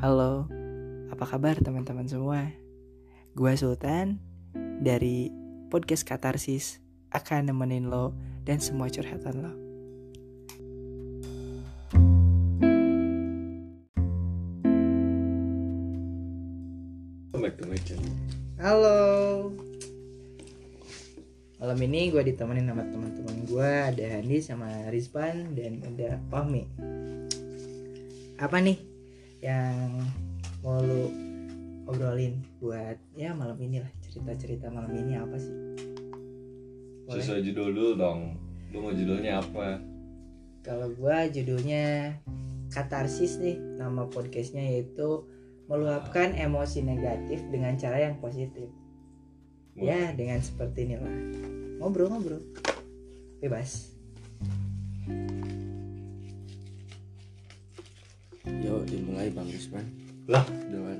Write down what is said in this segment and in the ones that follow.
Halo, apa kabar teman-teman semua? Gua Sultan dari podcast Katarsis akan nemenin lo dan semua curhatan lo. Halo. Malam ini gue ditemenin sama teman-teman gue ada Handi sama Rizpan dan ada Fahmi. Apa nih yang mau lu obrolin buat ya malam ini lah cerita-cerita malam ini apa sih? Boleh? Sesuai judul dulu dong. Lu mau judulnya apa? Kalau gue judulnya Katarsis nih nama podcastnya yaitu meluapkan emosi negatif dengan cara yang positif. Ya, dengan seperti inilah. Ngobrol-ngobrol. Bebas. Yo, dimulai Bang Rizman. Lah. Doan.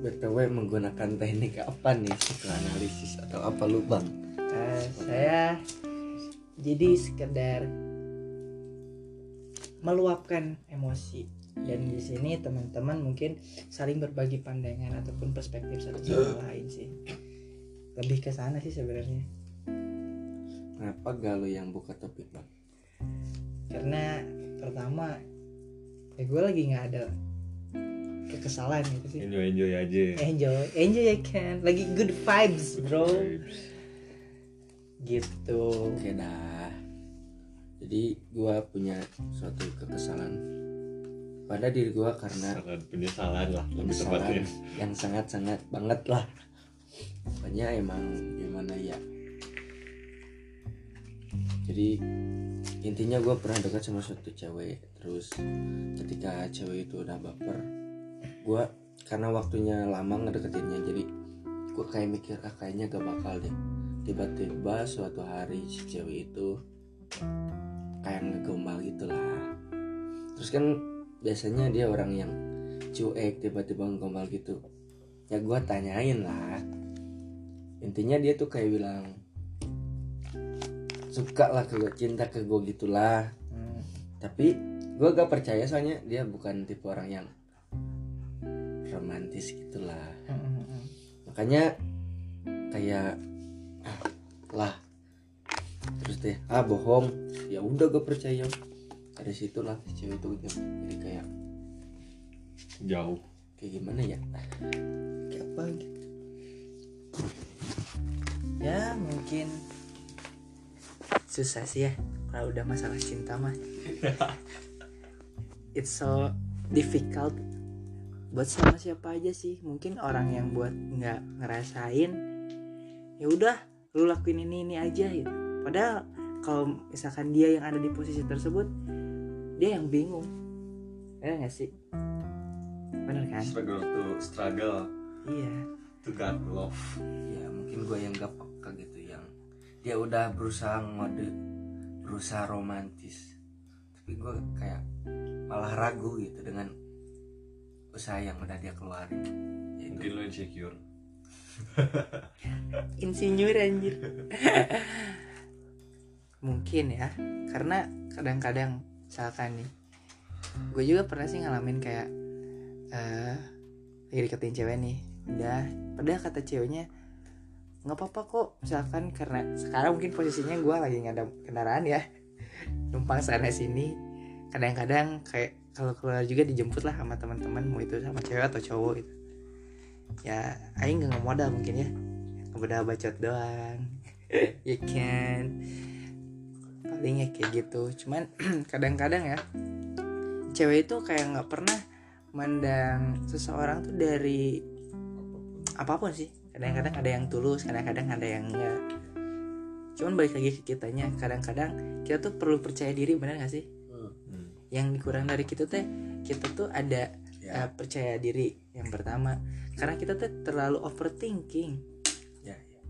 BTW menggunakan teknik apa nih psikoanalisis atau apa lu Bang? Eh, saya jadi sekedar meluapkan emosi dan di sini teman-teman mungkin saling berbagi pandangan ataupun perspektif satu sama lain sih lebih ke sana sih sebenarnya Kenapa gak lu yang buka topik Bang? karena pertama ya gue lagi nggak ada kekesalan gitu sih Enjoy enjoy aja. enjoy enjoy ya kan lagi good vibes bro gitu Oke dah. Jadi gua punya suatu kekesalan pada diri gua karena Sangat penyesalan lah lebih tepatnya. yang sangat-sangat banget lah pokoknya emang gimana ya jadi intinya gue pernah dekat sama suatu cewek terus ketika cewek itu udah baper gue karena waktunya lama ngedeketinnya jadi gue kayak mikir ah kayaknya gak bakal deh. Tiba-tiba suatu hari si cewek itu kayak ngegombal gitu lah terus kan biasanya dia orang yang cuek tiba-tiba ngegombal gitu. Ya gue tanyain lah. Intinya dia tuh kayak bilang suka lah ke gue cinta ke gue gitulah. Hmm. tapi gue gak percaya soalnya dia bukan tipe orang yang romantis gitulah. Hmm, hmm, hmm. makanya kayak ah, lah. Terus deh ah bohong. Ya udah gue percaya. Dari situ lah si cewek itu jadi kayak Jauh. kayak gimana ya? Kayak apa gitu. Ya mungkin susah sih ya. Kalau udah masalah cinta mah. It's so difficult buat sama siapa aja sih. Mungkin orang yang buat nggak ngerasain ya udah lu lakuin ini ini aja gitu. Padahal kalau misalkan dia yang ada di posisi tersebut dia yang bingung. Ya nggak sih? Bener kan? Struggle to struggle iya. to God love. ya mungkin gue yang gak dia udah berusaha ngode berusaha romantis. Tapi gue kayak malah ragu gitu dengan usaha yang udah dia keluarin. Mungkin yaitu lo insecure. insinyur anjir. Mungkin ya karena kadang-kadang misalkan nih gue juga pernah sih ngalamin kayak eh lagi deketin cewek nih udah padahal kata ceweknya nggak apa-apa kok misalkan karena sekarang mungkin posisinya gue lagi nggak ada kendaraan ya. Numpang sana sini kadang-kadang kayak kalau keluar juga dijemput lah sama teman-teman mau itu sama cewek atau cowok gitu. Ya aing nggak modal mungkin ya. Udah bacot doang. Ya kan? Paling ya kayak gitu. Cuman kadang-kadang ya cewek itu kayak nggak pernah mandang seseorang tuh dari apa pun sih kadang-kadang ada yang tulus kadang-kadang ada yang enggak. Cuman balik lagi ke kitanya kadang-kadang kita tuh perlu percaya diri benar gak sih? Hmm. yang dikurang dari kita teh kita tuh ada ya. eh, percaya diri yang pertama. Karena kita tuh terlalu overthinking. Ya, ya.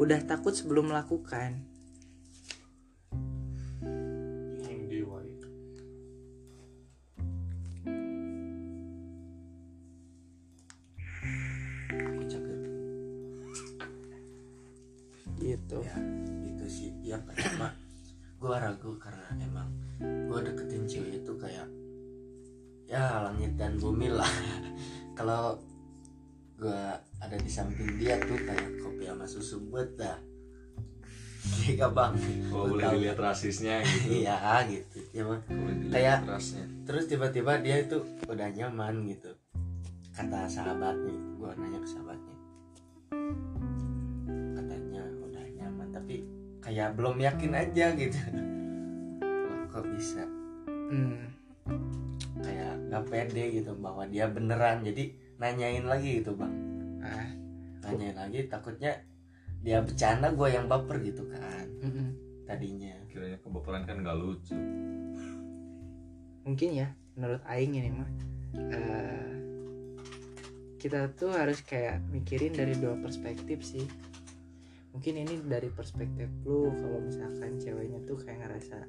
udah takut sebelum melakukan gitu ya itu sih yang pertama gue ragu karena emang gue deketin cewek itu kayak ya langit dan bumi lah kalau gue ada di samping dia tuh kayak kopi sama susu buat dah Iya bang Oh boleh tahu. dilihat rasisnya gitu. iya gitu ya Bang. Boleh dilihat Kayak- rasnya. terus tiba-tiba dia itu udah nyaman gitu kata sahabatnya gue nanya ke sahabatnya kayak belum yakin aja gitu. Loh, kok bisa? Hmm. kayak gak pede gitu bahwa dia beneran. Jadi nanyain lagi gitu bang. Ah. Nanyain lagi takutnya dia bercanda gue yang baper gitu kan. Tadinya. Kiranya kebaperan kan gak lucu. mungkin ya menurut Aing ini mah eh, kita tuh harus kayak mikirin dari dua perspektif sih mungkin ini dari perspektif lu kalau misalkan ceweknya tuh kayak ngerasa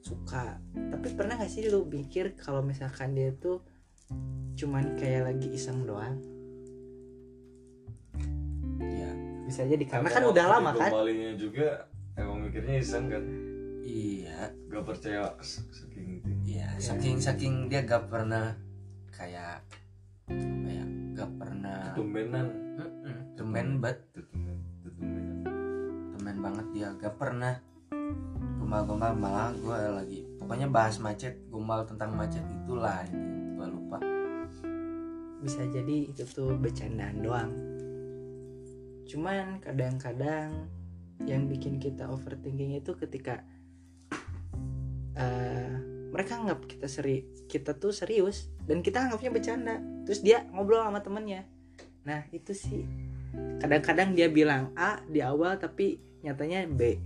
suka tapi pernah gak sih lu mikir kalau misalkan dia tuh cuman kayak lagi iseng doang ya bisa jadi karena kan udah lama kan Kembalinya juga emang mikirnya iseng kan. iya Gak percaya saking itu. iya Ya. saking saking dia gak pernah kayak apa ya gak pernah Tumbenan. Tumben banget banget dia. Gak pernah gombal-gombal malah gue lagi pokoknya bahas macet gombal tentang macet itulah gue lupa. Bisa jadi itu tuh bercandaan doang. Cuman kadang-kadang yang bikin kita overthinking itu ketika eh, mereka anggap kita seri kita tuh serius dan kita anggapnya bercanda. Terus dia ngobrol sama temennya. Nah itu sih. Kadang-kadang dia bilang A di awal tapi nyatanya B.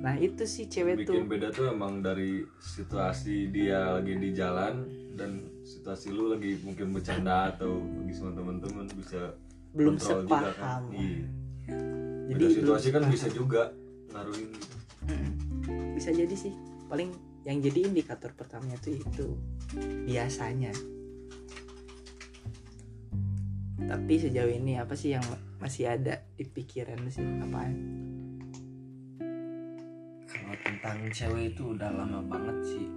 Nah itu sih cewek tuh. Bikin beda tuh emang dari situasi dia lagi di jalan dan situasi lu lagi mungkin bercanda atau lagi sama temen-temen bisa belum kontrol juga sepaham. Kan. Iya. jadi Beda situasi kan sepaham. bisa juga ngaruhin bisa jadi sih. Paling yang jadi indikator pertamanya tuh itu biasanya. Tapi sejauh ini apa sih yang masih ada di pikiran sih? Apaan tentang cewek itu udah lama banget sih.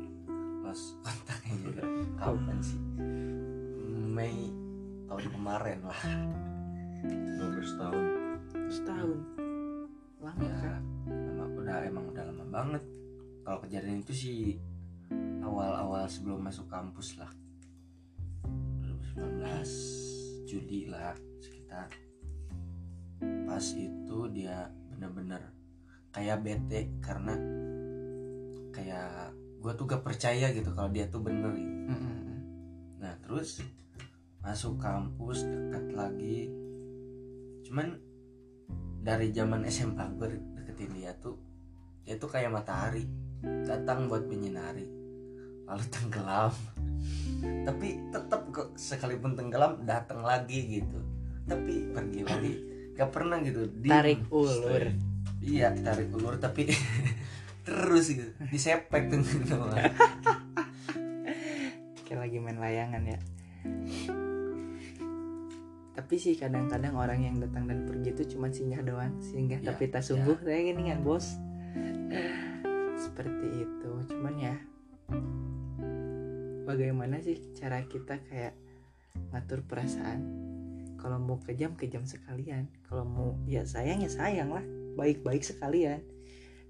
Lost kontaknya juga kapan sih? Mei tahun kemarin lah. 12 tahun. setahun. Lama ya kan? emang udah emang udah lama banget. Kalau kejadian itu sih awal-awal sebelum masuk kampus lah. 2019 Juli lah sekitar. Pas itu dia bener-bener kayak bete karena kayak gue tuh gak percaya gitu kalau dia tuh bener gitu. Mm-mm. Nah terus masuk kampus dekat lagi Cuman dari zaman SMA gue deketin dia tuh Dia tuh kayak matahari Datang buat menyinari Lalu tenggelam Tapi tetap kok sekalipun tenggelam datang lagi gitu Tapi pergi lagi Gak pernah gitu diem. tarik ulur Iya tarik ulur tapi Terus gitu. Disepek tuh. Kayak lagi main layangan ya. Tapi sih kadang-kadang orang yang datang dan pergi itu cuma singgah doang singgah Ya, tapi tak ya. sungguh. Saya gini kan bos. Seperti itu. Cuman ya bagaimana sih cara kita kayak ngatur perasaan? Kalau mau kejam kejam sekalian. Kalau mau ya sayang ya sayang lah. Baik-baik sekalian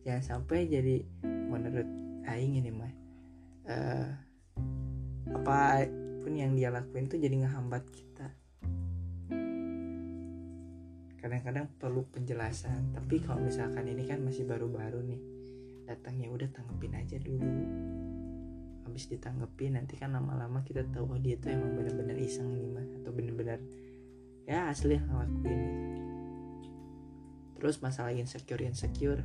jangan sampai jadi menurut Aing ini mah eh, apa pun yang dia lakuin tuh jadi ngehambat kita. Kadang-kadang perlu penjelasan tapi kalau misalkan ini kan masih baru-baru nih datangnya udah tanggepin aja dulu. Habis ditanggepin nanti kan lama-lama kita tahu oh dia tuh emang bener-bener iseng nih mah atau bener-bener ya asli yang ngelakuin. Terus masalah insecure insecure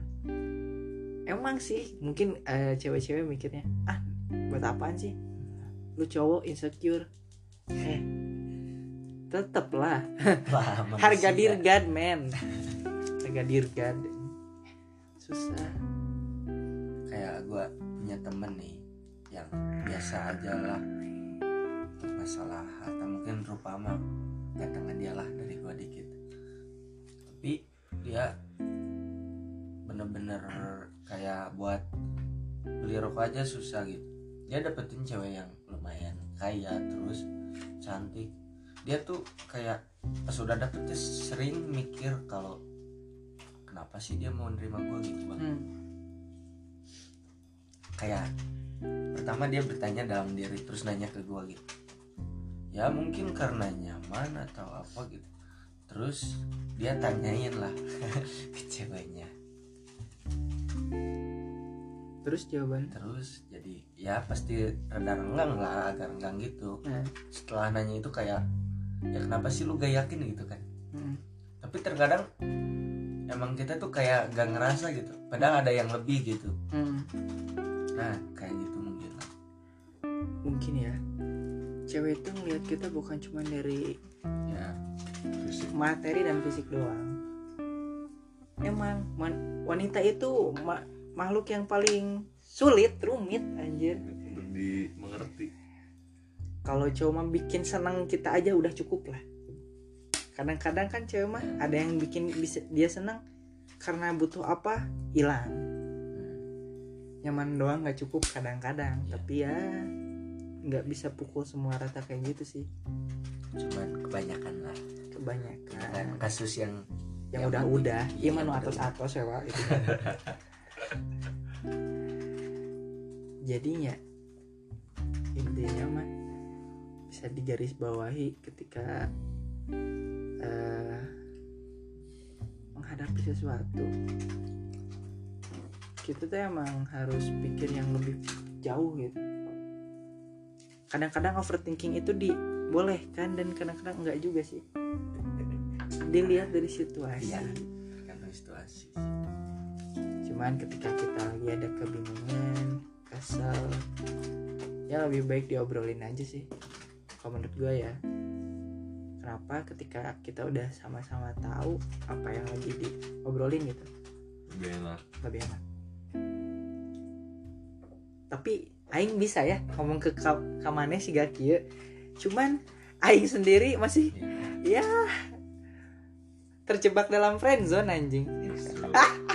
emang sih mungkin eh, cewek-cewek mikirnya ah buat apaan sih? Lu cowok insecure. Eh tetep lah harga dirgad men harga dirgad susah. Kayak gue punya temen nih yang biasa aja lah untuk masalah atau mungkin rupa mah gantengan dia lah dari gue dikit. Tapi dia bener-bener kayak buat beli rokok aja susah gitu. Dia dapetin cewek yang lumayan kaya terus cantik. Dia tuh kayak pas udah dapetnya sering mikir kalau kenapa sih dia mau nerima gue gitu bang? Hmm. kayak pertama dia bertanya dalam diri terus nanya ke gue gitu. Ya mungkin karena nyaman atau apa gitu. Terus dia tanyain lah ke ceweknya terus jawaban? Terus jadi ya pasti rada renggang lah agak renggang gitu. Nah, setelah nanya itu kayak ya kenapa sih lu gak yakin? gitu kan. Hmm. tapi terkadang emang kita tuh kayak gak ngerasa gitu. Padahal ada yang lebih gitu. Hmm. nah kayak gitu mungkin lah. mungkin ya. Cewek itu ngeliat kita bukan cuma dari ya. Fisik. materi dan fisik doang. Emang man- wanita itu ma- makhluk yang paling sulit rumit anjir. Untuk dimengerti. Kalau cuma bikin senang kita aja udah cukup lah. Kadang-kadang kan cewek mah ada yang bikin bisa dia senang karena butuh apa? Hilang. Nyaman doang nggak cukup kadang-kadang. Iya. tapi ya nggak bisa pukul semua rata kayak gitu sih. Cuman kebanyakan lah. Kebanyakan. Kan kasus yang yang udah-udah. iya Iya, mah nu betul. atos-atos ya Wak, jadinya intinya mah bisa digaris bawahi ketika eh, menghadapi sesuatu. Kita tuh emang harus pikir yang lebih jauh gitu. Kadang-kadang overthinking itu dibolehkan dan kadang-kadang enggak juga sih. Dilihat dari situasi. Tergantung situasi. Cuman ketika kita lagi ada kebingungan kesel. Ya lebih baik diobrolin aja sih kalau menurut gue ya. Kenapa ketika kita udah sama-sama tahu apa yang lagi diobrolin gitu? Lebih enak. Lebih enak. Tapi Aing bisa ya ngomong ke ka kamane si Gakia cuman Aing sendiri masih Iya. ya terjebak dalam friendzone anjing. Justru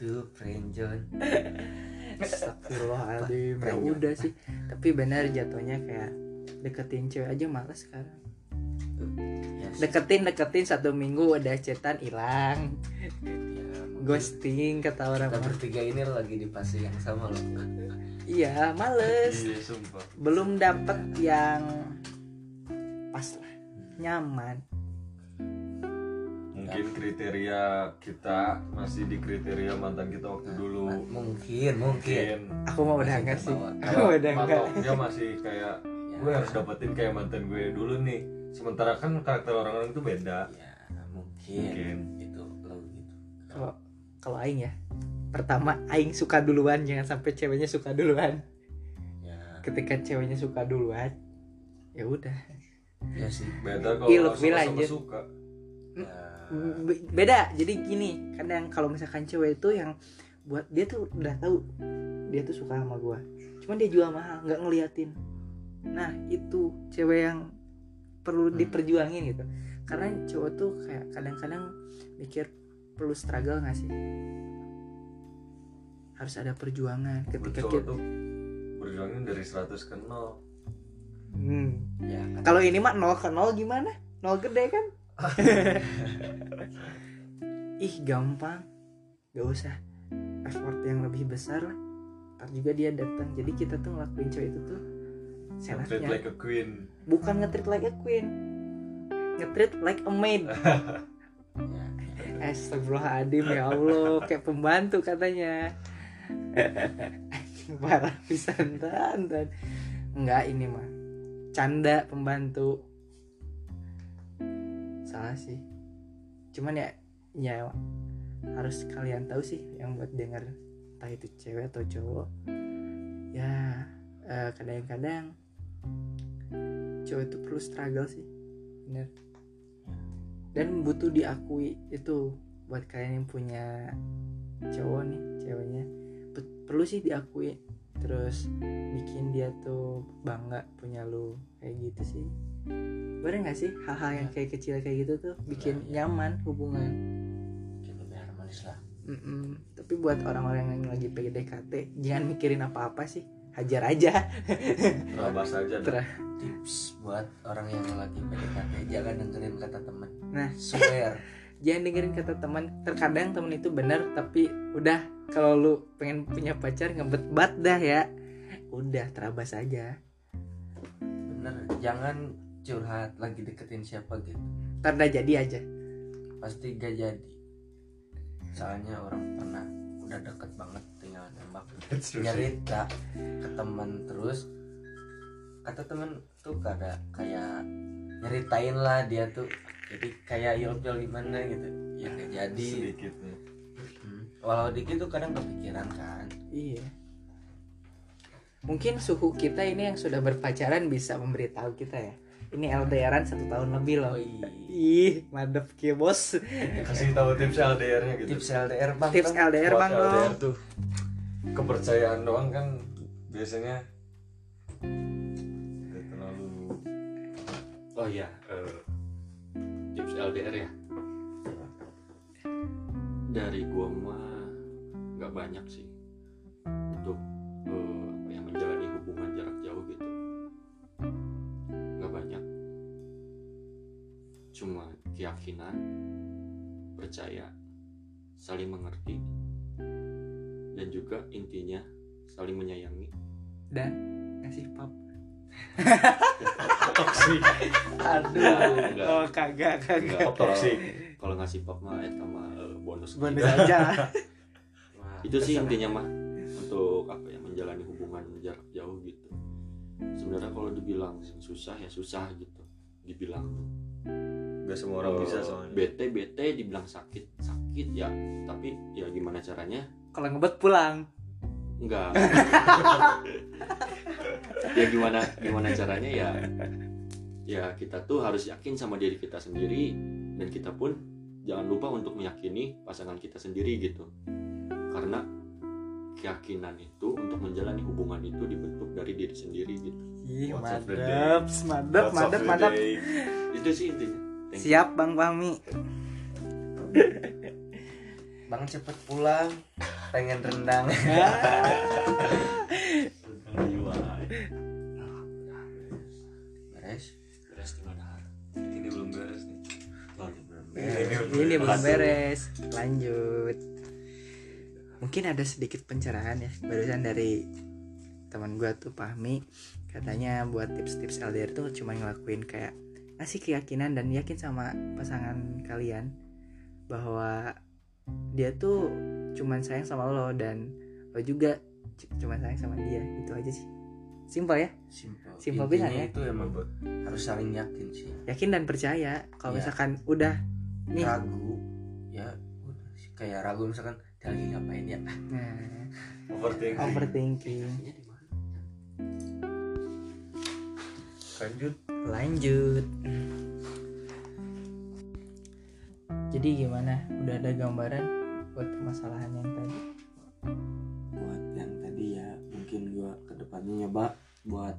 itu friendzone Astagfirullahaladzim ya udah sih. Tapi benar jatuhnya kayak deketin cewek aja males sekarang. Ya, deketin deketin satu minggu udah cetan hilang. Ya, ghosting kata orang kita bertiga ini lagi di fase yang sama loh. Iya males. Iya belum dapet yang pas lah. Nyaman mungkin kriteria kita masih di kriteria mantan kita waktu dulu. Mungkin mungkin. Mungkin. Aku mau udah enggak sih. Aku mau udah enggak matoknya masih kayak ya, gue harus dapetin kayak mantan gue dulu nih. Sementara kan karakter orang-orang itu beda. Ya mungkin, Mungkin. itu lo gitu. Kalau kalau aing ya pertama aing suka duluan jangan sampai ceweknya suka duluan. Ya. Ketika ceweknya suka duluan ya udah. Ya sih. Beda kalau sama-sama anjir. suka. Ya, beda. Jadi gini kadang kalau misalkan cewek itu yang buat dia tuh udah tahu dia tuh suka sama gua. Cuman dia jual mahal nggak ngeliatin. Nah itu cewek yang perlu Hmm. diperjuangin gitu. Karena cowok tuh kayak kadang-kadang mikir perlu struggle nggak sih? Harus ada perjuangan ketika Cowok kita tuh berjuangin dari 100 ke 0 Hmm. ya kan. Kalau ini mah nol ke nol gimana? Nol gede kan ih gampang. Gak usah. Effort yang lebih besar lah ntar juga dia datang. Jadi kita tuh ngelakuin cowok itu tuh treat senangnya like a queen. Bukan ngetreat like a queen. Ngetreat like a maid. Astagfirullahaladzim ya Allah. Kayak pembantu katanya. Parah pisan tan tan. enggak ini mah. Canda pembantu. Salah sih cuman ya ya harus kalian tahu sih yang buat denger entah itu cewek atau cowok. Ya eh, kadang-kadang cowok itu perlu struggle sih bener. Dan butuh diakui itu buat kalian yang punya cowok nih ceweknya. Pe- perlu sih diakui terus bikin dia tuh bangga punya lu kayak gitu sih bener nggak sih hal-hal yang kayak kecil kayak gitu tuh bikin Iya, iya. nyaman hubungan mungkin lebih harmonis lah Mm-mm. tapi buat orang-orang yang lagi PDKT jangan mikirin apa-apa sih hajar aja terabas aja. Terah. tips buat orang yang lagi PDKT jangan dengerin kata temen Nah. swear jangan dengerin kata teman terkadang temen itu benar tapi udah kalau lu pengen punya pacar ngebet bat dah ya udah terabas aja bener jangan curhat lagi deketin siapa gitu. Dah jadi aja. Pasti gak jadi. Soalnya orang pernah udah deket banget tinggal nembak. Nyerita ke teman terus kata temen tuh kada kayak nyeritain lah dia tuh. Jadi kayak ilfil gimana gitu. Ya gak jadi. Sedikitnya Hmm. walau dikit tuh kadang kepikiran kan. Iya. Mungkin suhu kita ini yang sudah berpacaran bisa memberitahu kita ya ini LDRan satu tahun lebih loh iya. ih madep kia bos kasih tahu tips LDR nya gitu tips LDR bang tips dong. LDR bang dong LDR tuh kepercayaan doang kan biasanya tidak terlalu Oh iya, eh, tips LDR ya. Dari gua mah nggak banyak sih untuk eh, yang menjalani hubungan jarak Cuma keyakinan, percaya, saling mengerti, dan juga intinya saling menyayangi. dan ngasih pap toksik aduh Enggak, oh kagak kagak enggak. toksik. Kalau ngasih pap mah eta mah eh, bonus. bonus aja Wah, itu sih ke sana. intinya mah untuk apa ya menjalani hubungan jarak jauh gitu sebenarnya kalau dibilang susah ya susah gitu dibilang tuh Gak semua orang eh, bisa soalnya. bete bete dibilang sakit sakit ya. Tapi ya gimana caranya? Kalau ngebet pulang. Enggak ya gimana gimana caranya? Ya ya kita tuh harus yakin sama diri kita sendiri. Dan kita pun jangan lupa untuk meyakini pasangan kita sendiri gitu. Karena keyakinan itu untuk menjalani hubungan itu dibentuk dari diri sendiri gitu ih madep madep madep madep itu sih intinya. Thank you. siap bang Fahmi. Bang cepet pulang. Pengen rendang. Beres? Beres tinggal dahar. ini belum beres nih. Ini belum beres. Lanjut. Mungkin ada sedikit pencerahan ya barusan dari teman gua tuh Fahmi katanya buat tips-tips LDR tuh cuma ngelakuin kayak ngasih keyakinan dan yakin sama pasangan kalian bahwa dia tuh cuman sayang sama lo dan lo juga c- cuman sayang sama dia. Itu aja sih. Simpel ya? Simple. Simple Intinya pisan ya. itu emang harus saling yakin sih. Yakin dan percaya kalau Iya. misalkan udah nih. Ragu ya udah sih. kayak ragu misalkan dia lagi ngapain ya? Nah, overthinking. Overthinking? Lanjut. Lanjut. Jadi gimana? Udah ada gambaran buat permasalahan yang tadi? Buat yang tadi ya mungkin gua ke depannya nyoba buat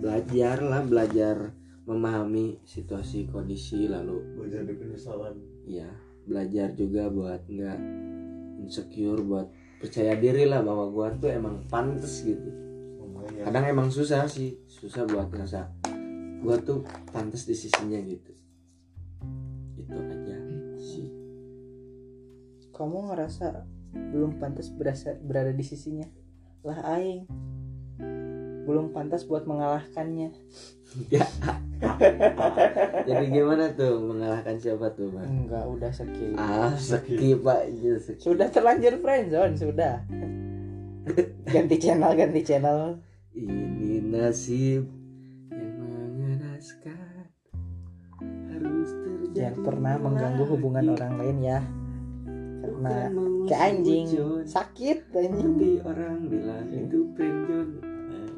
belajar lah belajar memahami situasi kondisi lalu belajar dari penyesalan. Ya belajar juga buat nggak insecure buat percaya diri lah bahwa gua tuh emang pantas gitu. Kadang emang susah sih susah buat ngerasa gua tuh pantas di sisinya gitu. Itu aja sih. Kamu ngerasa belum pantas berasa, berada di sisinya? Lah aing. Belum pantas buat mengalahkannya. Ya. Jadi gimana tuh mengalahkan siapa tuh bang? Enggak udah skip. Ah skip skip. sudah terlanjur friendzone sudah. Ganti channel ganti channel. Ini nasib harus terjadi jangan pernah mengganggu hubungan orang lain ya. Karena kayak anjing mewujud. sakit anjing. Tapi orang bilang itu friendzone Eh,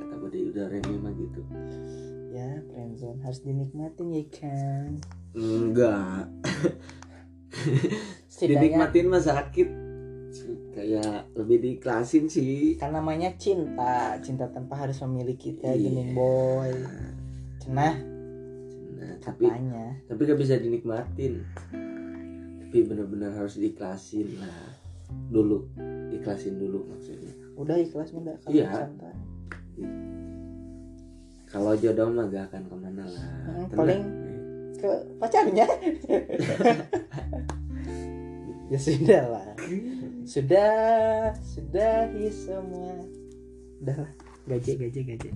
kata Budi udah Remy mah gitu. Ya friendzone harus dinikmatin ya kan enggak. Dinikmatin mah sakit. Kayak lebih diiklasin sih. Kan namanya cinta. Cinta tanpa harus memiliki kita Iya. gini boy cenah. Nah, tapi katanya tapi gak bisa dinikmatin. Tapi benar-benar harus diikhlasin lah. Dulu ikhlasin dulu maksudnya. Udah ikhlas udah kalau Iya. santai. Kalau jodoh mah gak akan ke mana lah. Hmm, paling- ke pacarnya. Ya sudah lah. Sudah sudahi semua. Udah lah. Gaje gaje gaje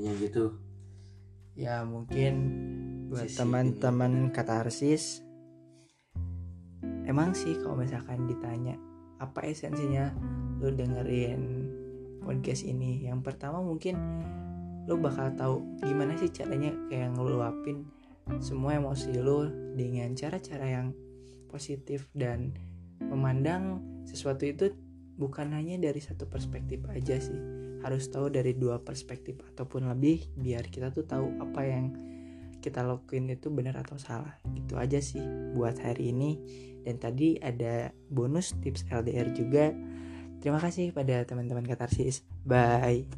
intinya gitu. Ya mungkin buat teman-teman katarsis emang sih kalau misalkan ditanya apa esensinya lu dengerin podcast ini? Yang pertama mungkin lu bakal tahu gimana sih caranya kayak ngeluapin semua emosi lu dengan cara-cara yang positif dan memandang sesuatu itu bukan hanya dari satu perspektif aja sih harus tahu dari dua perspektif ataupun lebih biar kita tuh tahu apa yang kita lakuin itu benar atau salah. Gitu aja sih buat hari ini. Dan tadi ada bonus tips LDR juga. Terima kasih pada teman-teman katarsis. Bye